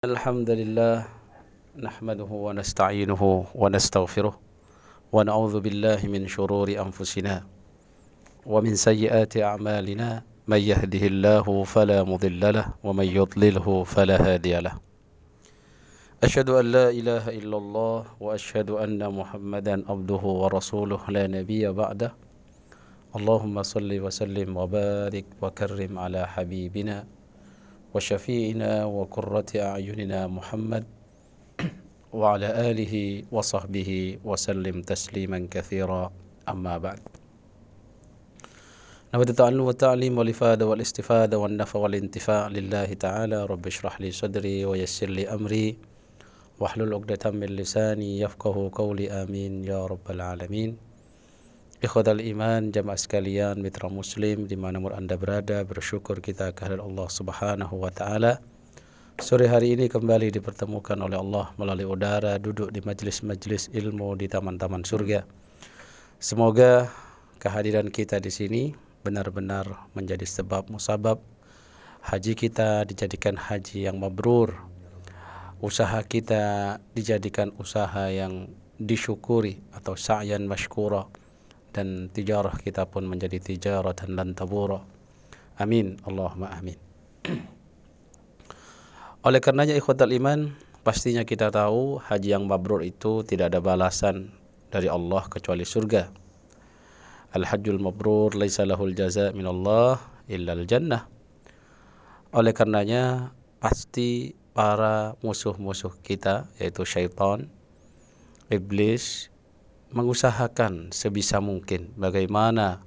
الحمد لله نحمده ونستعينه ونستغفره ونعوذ بالله من شرور أنفسنا ومن سيئات أعمالنا من يهده الله فلا مضل له ومن يضلله فلا هادي له. أشهد أن لا إله إلا الله وأشهد أن محمدا عبده ورسوله لا نبي بعده. اللهم صل وسلم وبارك وكرم على حبيبنا وشفيعنا وقرة أعيننا محمد وعلى آله وصحبه وسلم تسليما كثيرا. أما بعد. نود التعلم والتعليم والإفادة والاستفادة والنفع والانتفاع لله تعالى. رب اشرح لي صدري ويسر لي أمري. واحلل عقدة من لساني يفقه قولي. آمين. يا رب العالمين. Ikhwatal iman, jamaah sekalian, mitra muslim di mana pun anda berada, bersyukur kita kehadirat Allah subhanahu wa ta'ala. Sore hari ini kembali dipertemukan oleh Allah melalui udara, duduk di majlis-majlis ilmu di taman-taman surga. Semoga kehadiran kita di sini benar-benar menjadi sebab musabab haji kita dijadikan haji yang mabrur. Usaha kita dijadikan usaha yang disyukuri atau sa'yan mashkura dan tijarah kita pun menjadi tijarah dan tabura. Amin. Allahumma amin. Oleh karenanya ikhwatal iman, pastinya kita tahu haji yang mabrur itu tidak ada balasan dari Allah kecuali surga. Al-hajjul mabrur laisa lahul jaza min Allah illa al-jannah. Oleh karenanya pasti para musuh-musuh kita yaitu syaitan, iblis, mengusahakan sebisa mungkin bagaimana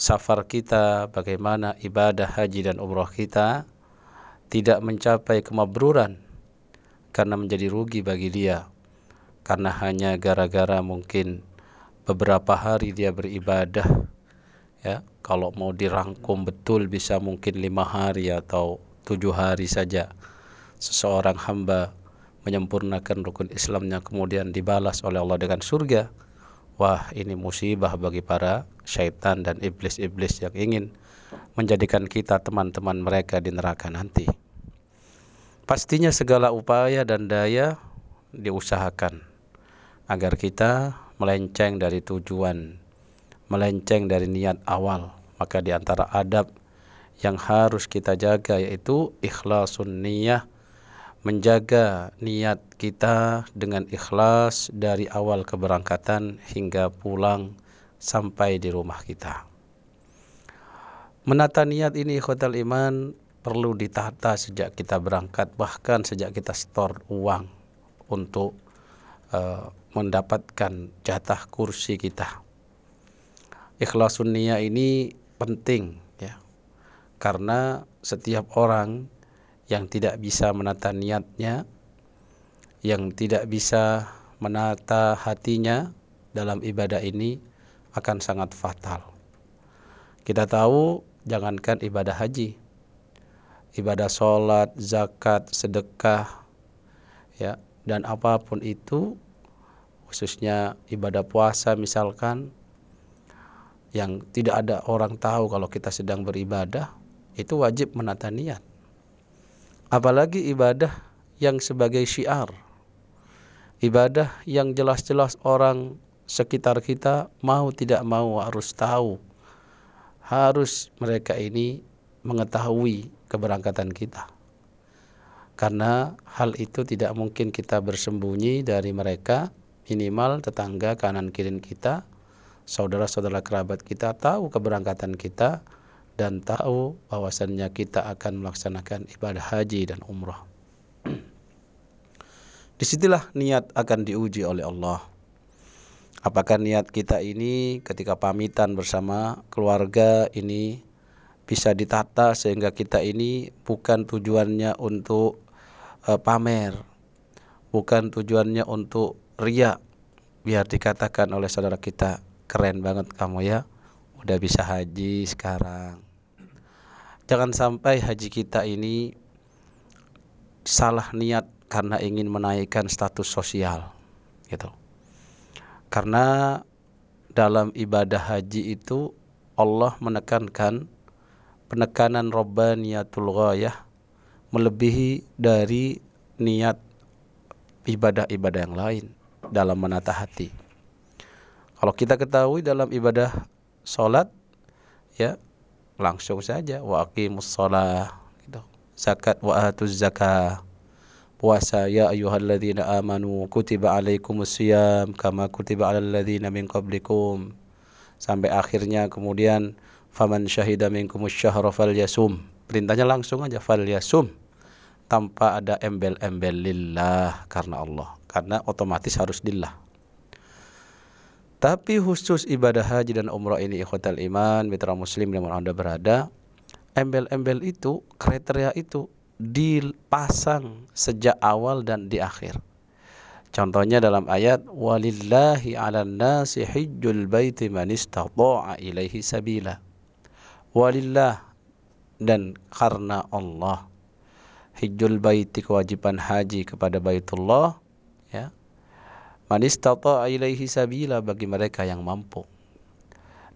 safar kita, bagaimana ibadah haji dan umrah kita tidak mencapai kemabruran karena menjadi rugi bagi dia. Karena hanya gara-gara mungkin beberapa hari dia beribadah ya. Kalau mau dirangkum betul bisa mungkin lima hari atau tujuh hari saja. Seseorang hamba menyempurnakan rukun Islamnya kemudian dibalas oleh Allah dengan surga. Wah ini musibah bagi para syaitan dan iblis-iblis yang ingin menjadikan kita teman-teman mereka di neraka nanti. Pastinya segala upaya dan daya diusahakan agar kita melenceng dari tujuan melenceng dari niat awal. Maka di antara adab yang harus kita jaga yaitu ikhlasun niyah menjaga niat kita dengan ikhlas dari awal keberangkatan hingga pulang sampai di rumah kita. Menata niat ini ikhwatal iman perlu ditata sejak kita berangkat bahkan sejak kita store uang untuk uh, mendapatkan jatah kursi kita. Ikhlasun niat ini penting ya. Karena setiap orang yang tidak bisa menata niatnya, yang tidak bisa menata hatinya dalam ibadah ini akan sangat fatal. Kita tahu jangankan ibadah haji, ibadah sholat, zakat, sedekah, ya dan apa pun itu, khususnya ibadah puasa misalkan, yang tidak ada orang tahu kalau kita sedang beribadah, itu wajib menata niat apalagi ibadah yang sebagai syiar. Ibadah yang jelas-jelas orang sekitar kita mau tidak mau harus tahu. Harus mereka ini mengetahui keberangkatan kita. Karena hal itu tidak mungkin kita bersembunyi dari mereka. Minimal tetangga kanan kiri kita saudara-saudara kerabat kita tahu keberangkatan kita dan tahu bahwasannya kita akan melaksanakan ibadah haji dan umrah. Di situlah niat akan diuji oleh Allah. Apakah niat kita ini ketika pamitan bersama keluarga ini bisa ditata sehingga kita ini bukan tujuannya untuk uh, pamer, bukan tujuannya untuk riak, biar dikatakan oleh saudara kita keren banget kamu ya, udah bisa haji sekarang Jangan sampai haji kita ini salah niat karena ingin menaikkan status sosial gitu. Karena dalam ibadah haji itu Allah menekankan penekanan robbaniyatul ghayah melebihi dari niat ibadah-ibadah yang lain dalam menata hati. Kalau kita ketahui dalam ibadah sholat, ya langsung saja wa aqimus shalah gitu. Zakat wa atuz zakah. Puasa ya ayyuhalladzina amanu kutiba alaikumus siyam kama kutiba alal ladzina min qablikum. Sampai akhirnya kemudian faman syahida minkumus syahra falyasum. Perintahnya langsung aja falyasum tanpa ada embel-embel lillah karena Allah karena otomatis harus lillah tapi khusus ibadah haji dan umrah ini ikhwatal iman mitra muslim yang anda berada embel-embel itu kriteria itu dipasang sejak awal dan di akhir Contohnya dalam ayat walillahi 'alan nasi hajjul baiti man istata'a ilaihi sabila. Walillah dan karena Allah hijjul baiti kewajiban haji kepada baitullah man ilaihi sabila bagi mereka yang mampu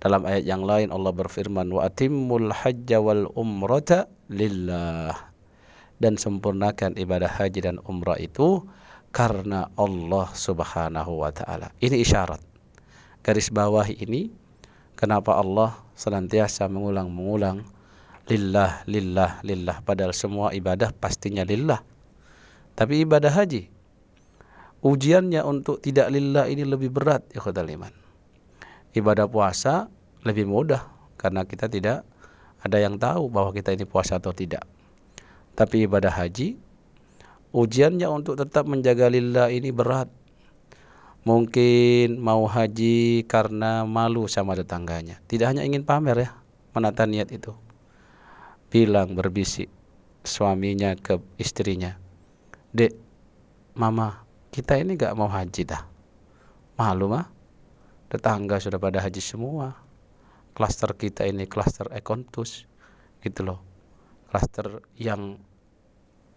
dalam ayat yang lain Allah berfirman wa atimmul hajja wal umrata lillah dan sempurnakan ibadah haji dan umrah itu karena Allah Subhanahu wa taala. Ini isyarat. Garis bawah ini kenapa Allah senantiasa mengulang-mengulang lillah lillah lillah padahal semua ibadah pastinya lillah tapi ibadah haji ujiannya untuk tidak lillah ini lebih berat ya iman. Ibadah puasa lebih mudah karena kita tidak ada yang tahu bahwa kita ini puasa atau tidak. Tapi ibadah haji ujiannya untuk tetap menjaga lillah ini berat. Mungkin mau haji karena malu sama tetangganya. Tidak hanya ingin pamer ya menata niat itu. Bilang berbisik suaminya ke istrinya, "Dek, mama, kita ini gak mau haji dah." Malu mah. Tetangga sudah pada haji semua. Klaster kita ini klaster ekontus gitu loh. Klaster yang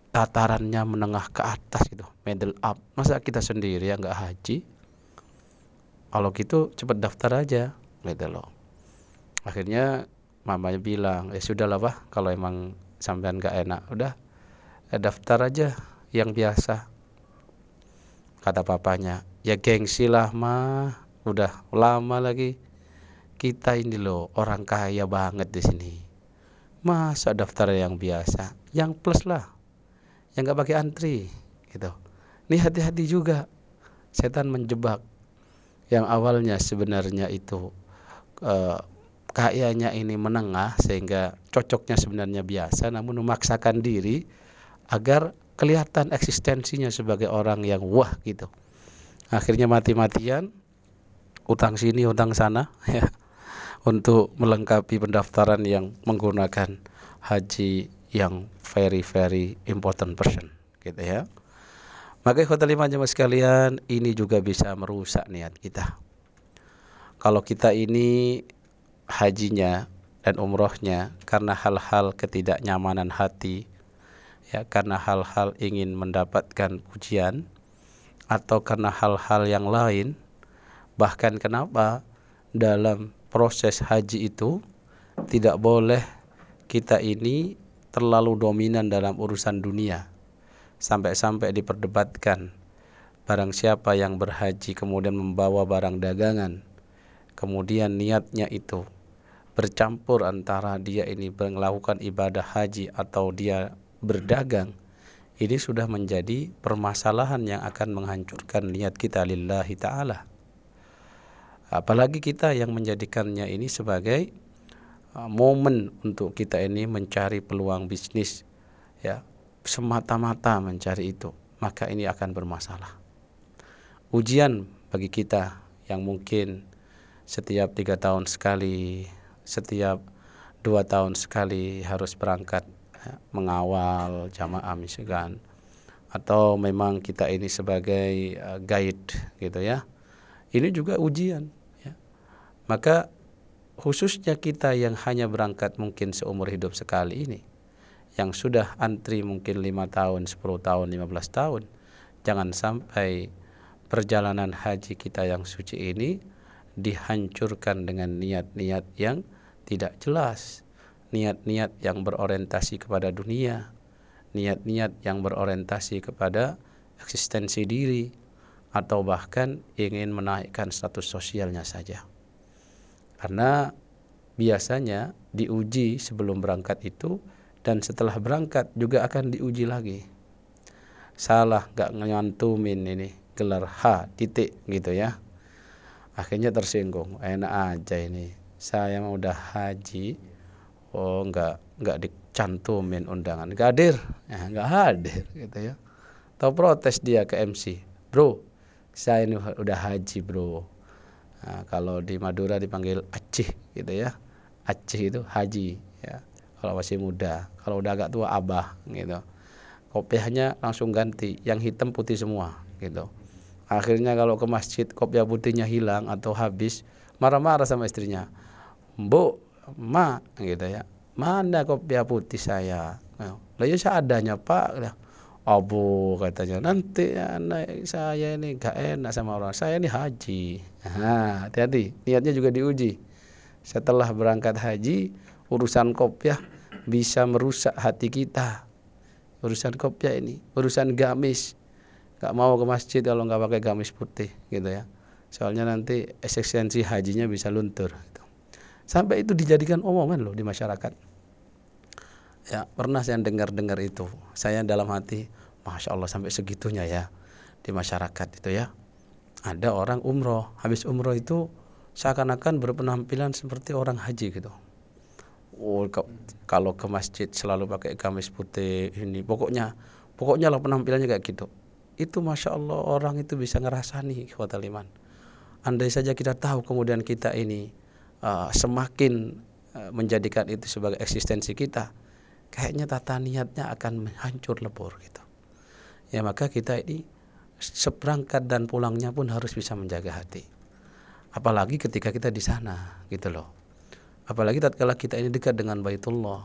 tatarannya menengah ke atas gitu, middle up. Masa kita sendiri yang gak haji? Kalau gitu cepet daftar aja gitu loh. Akhirnya mamanya bilang ya sudah lah pak kalau emang sampean gak enak udah eh, daftar aja yang biasa kata papanya. Ya gengsi lah mah udah lama lagi. Kita ini loh orang kaya banget di sini. Masa daftar yang biasa? Yang plus lah. Yang gak pakai antri gitu. Ini hati-hati juga. Setan menjebak. Yang awalnya sebenarnya itu uh, kayaknya ini menengah sehingga cocoknya sebenarnya biasa namun memaksakan diri agar kelihatan eksistensinya sebagai orang yang wah gitu. Akhirnya mati-matian utang sini utang sana ya untuk melengkapi pendaftaran yang menggunakan haji yang very very important person gitu ya. Maka ikhwatal lima jemaah sekalian, ini juga bisa merusak niat kita. Kalau kita ini hajinya dan umrohnya karena hal-hal ketidaknyamanan hati ya karena hal-hal ingin mendapatkan pujian atau karena hal-hal yang lain bahkan kenapa dalam proses haji itu tidak boleh kita ini terlalu dominan dalam urusan dunia. Sampai-sampai diperdebatkan barang siapa yang berhaji kemudian membawa barang dagangan kemudian niatnya itu bercampur antara dia ini melakukan ibadah haji atau dia berdagang ini sudah menjadi permasalahan yang akan menghancurkan niat kita lillahi taala. Apalagi kita yang menjadikannya ini sebagai uh, momen untuk kita ini mencari peluang bisnis ya semata-mata mencari itu maka ini akan bermasalah. Ujian bagi kita yang mungkin setiap tiga tahun sekali setiap dua tahun sekali harus berangkat mengawal jamaah misalkan atau memang kita ini sebagai uh, guide gitu ya. Ini juga ujian ya. maka khususnya kita yang hanya berangkat mungkin seumur hidup sekali ini yang sudah antri mungkin lima tahun 10 tahun 15 tahun jangan sampai perjalanan haji kita yang suci ini dihancurkan dengan niat-niat yang tidak jelas niat-niat yang berorientasi kepada dunia niat-niat yang berorientasi kepada eksistensi diri atau bahkan ingin menaikkan status sosialnya saja. Karena biasanya diuji sebelum berangkat itu dan setelah berangkat juga akan diuji lagi. Salah gak nyantumin ini gelar H titik gitu ya. Akhirnya tersinggung, enak aja ini. Saya mau udah haji, oh nggak nggak dicantumin undangan, nggak hadir, ya, nggak hadir gitu ya. Tahu protes dia ke MC, bro, saya ini udah haji bro. Nah, kalau di Madura dipanggil Aceh gitu ya, Aceh itu haji ya. Kalau masih muda, kalau udah agak tua abah gitu. Kopiahnya langsung ganti, yang hitam putih semua gitu. Akhirnya kalau ke masjid kopiah putihnya hilang atau habis, marah-marah sama istrinya. Bu, ma gitu ya. Mana kopiah putih saya? Lah ya seadanya Pak. Abu katanya nanti anak saya ini gak enak sama orang saya ini haji nah, hati-hati niatnya juga diuji setelah berangkat haji urusan kopiah bisa merusak hati kita urusan kopiah ini urusan gamis gak mau ke masjid kalau nggak pakai gamis putih gitu ya soalnya nanti eksistensi hajinya bisa luntur gitu. Sampai itu dijadikan omongan loh di masyarakat. Ya pernah saya dengar-dengar itu. Saya dalam hati masya Allah sampai segitunya ya di masyarakat itu ya. Ada orang umroh habis umroh itu seakan-akan berpenampilan seperti orang haji gitu. Oh ke, kalau ke masjid selalu pakai gamis putih ini pokoknya pokoknya lah penampilannya kayak gitu. Itu masya Allah orang itu bisa ngerasani kekuatan iman andai saja kita tahu kemudian kita ini uh, semakin uh, menjadikan itu sebagai eksistensi kita kayaknya tata niatnya akan hancur lebur gitu. Ya maka kita ini seberangkat dan pulangnya pun harus bisa menjaga hati. Apalagi ketika kita di sana gitu loh. Apalagi tatkala kita ini dekat dengan Baitullah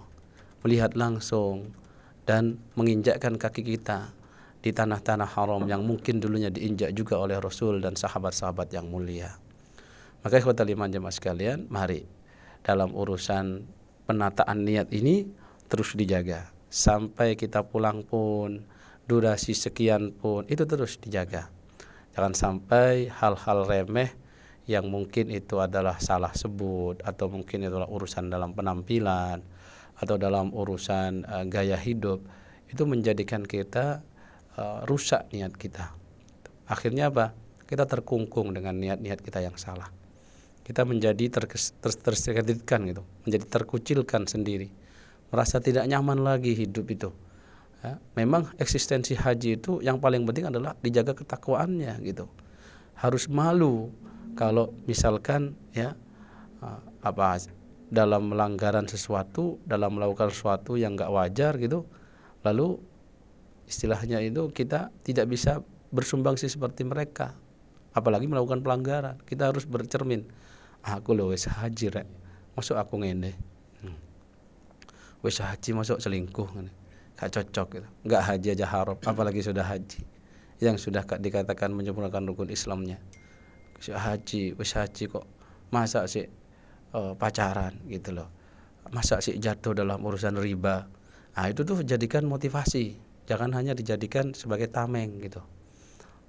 melihat langsung dan menginjakkan kaki kita di tanah-tanah haram yang mungkin dulunya diinjak juga oleh Rasul dan sahabat-sahabat yang mulia. Maka ikhwatal iman jemaah sekalian, mari dalam urusan penataan niat ini terus dijaga. Sampai kita pulang pun durasi sekian pun itu terus dijaga. Jangan sampai hal-hal remeh yang mungkin itu adalah salah sebut atau mungkin itu adalah urusan dalam penampilan atau dalam urusan uh, gaya hidup itu menjadikan kita uh, rusak niat kita. Akhirnya apa? Kita terkungkung dengan niat-niat kita yang salah kita menjadi terkejutkan gitu menjadi terkucilkan sendiri merasa tidak nyaman lagi hidup itu. Ya, memang eksistensi haji itu yang paling penting adalah dijaga ketakwaannya gitu. Harus malu kalau misalkan ya apa dalam melanggaran sesuatu, dalam melakukan sesuatu yang nggak wajar gitu, lalu istilahnya itu kita tidak bisa bersumbangsi seperti mereka, apalagi melakukan pelanggaran. Kita harus bercermin. Aku loh wes haji rek, masuk aku ngene. Wis haji masuk selingkuh gak cocok gitu. Nggak haji aja haram apalagi sudah haji. Yang sudah dikatakan menyempurnakan rukun Islamnya. Haji wis haji kok. Masa sih uh, pacaran gitu loh. Masa sih jatuh dalam urusan riba? Nah itu tuh jadikan motivasi. Jangan hanya dijadikan sebagai tameng gitu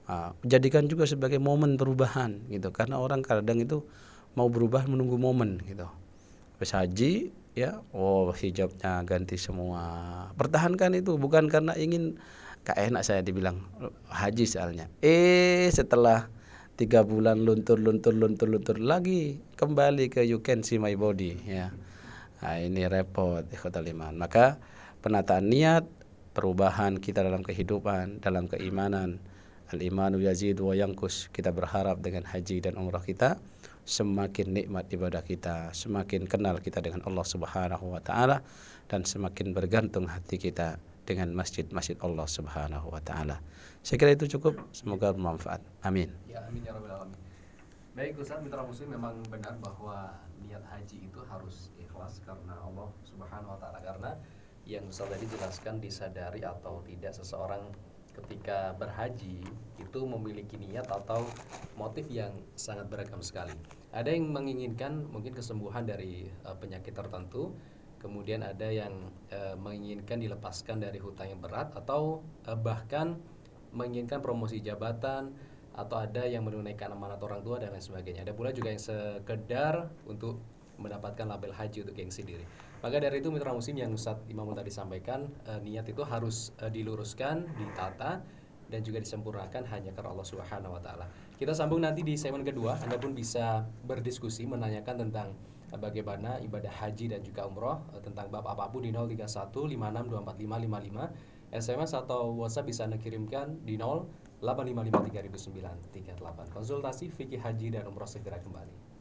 uh, jadikan juga sebagai momen perubahan gitu. Karena orang kadang itu mau berubah menunggu momen gitu. Wis haji ya oh hijabnya ganti semua. Pertahankan itu bukan karena ingin gak enak saya dibilang haji soalnya. Eh setelah tiga bulan luntur luntur luntur luntur lagi kembali ke you can see my body ya. Nah, ini repot ikhwatal iman. Maka penataan niat perubahan kita dalam kehidupan dalam keimanan al imanu yazid wa yangkus kita berharap dengan haji dan umrah kita semakin nikmat ibadah kita, semakin kenal kita dengan Allah Subhanahu wa taala dan semakin bergantung hati kita dengan masjid-masjid Allah Subhanahu wa taala. Saya kira itu cukup, semoga bermanfaat. Amin. Ya, amin ya rabbal alamin. Baik Ustaz, mitra muslim memang benar bahwa niat haji itu harus ikhlas karena Allah Subhanahu wa taala karena yang Ustaz tadi jelaskan disadari atau tidak seseorang ketika berhaji itu memiliki niat atau motif yang sangat beragam sekali. Ada yang menginginkan mungkin kesembuhan dari uh, penyakit tertentu, kemudian ada yang eh, menginginkan dilepaskan dari hutang yang berat atau eh, bahkan menginginkan promosi jabatan atau ada yang menunaikan amanat orang tua dan lain sebagainya. Ada pula juga yang sekedar untuk mendapatkan label haji untuk gengsi diri. Maka dari itu mitra muslim yang Ustadz Imam tadi sampaikan eh, niat itu harus eh, diluruskan, ditata dan juga disempurnakan hanya karena Allah Subhanahu wa taala. Kita sambung nanti di segmen kedua. Anda pun bisa berdiskusi menanyakan tentang eh, bagaimana ibadah haji dan juga umroh eh, tentang bab apa pun di 0315624555 SMS atau WhatsApp bisa Anda kirimkan di 0855300938. Konsultasi fikih haji dan umroh segera kembali.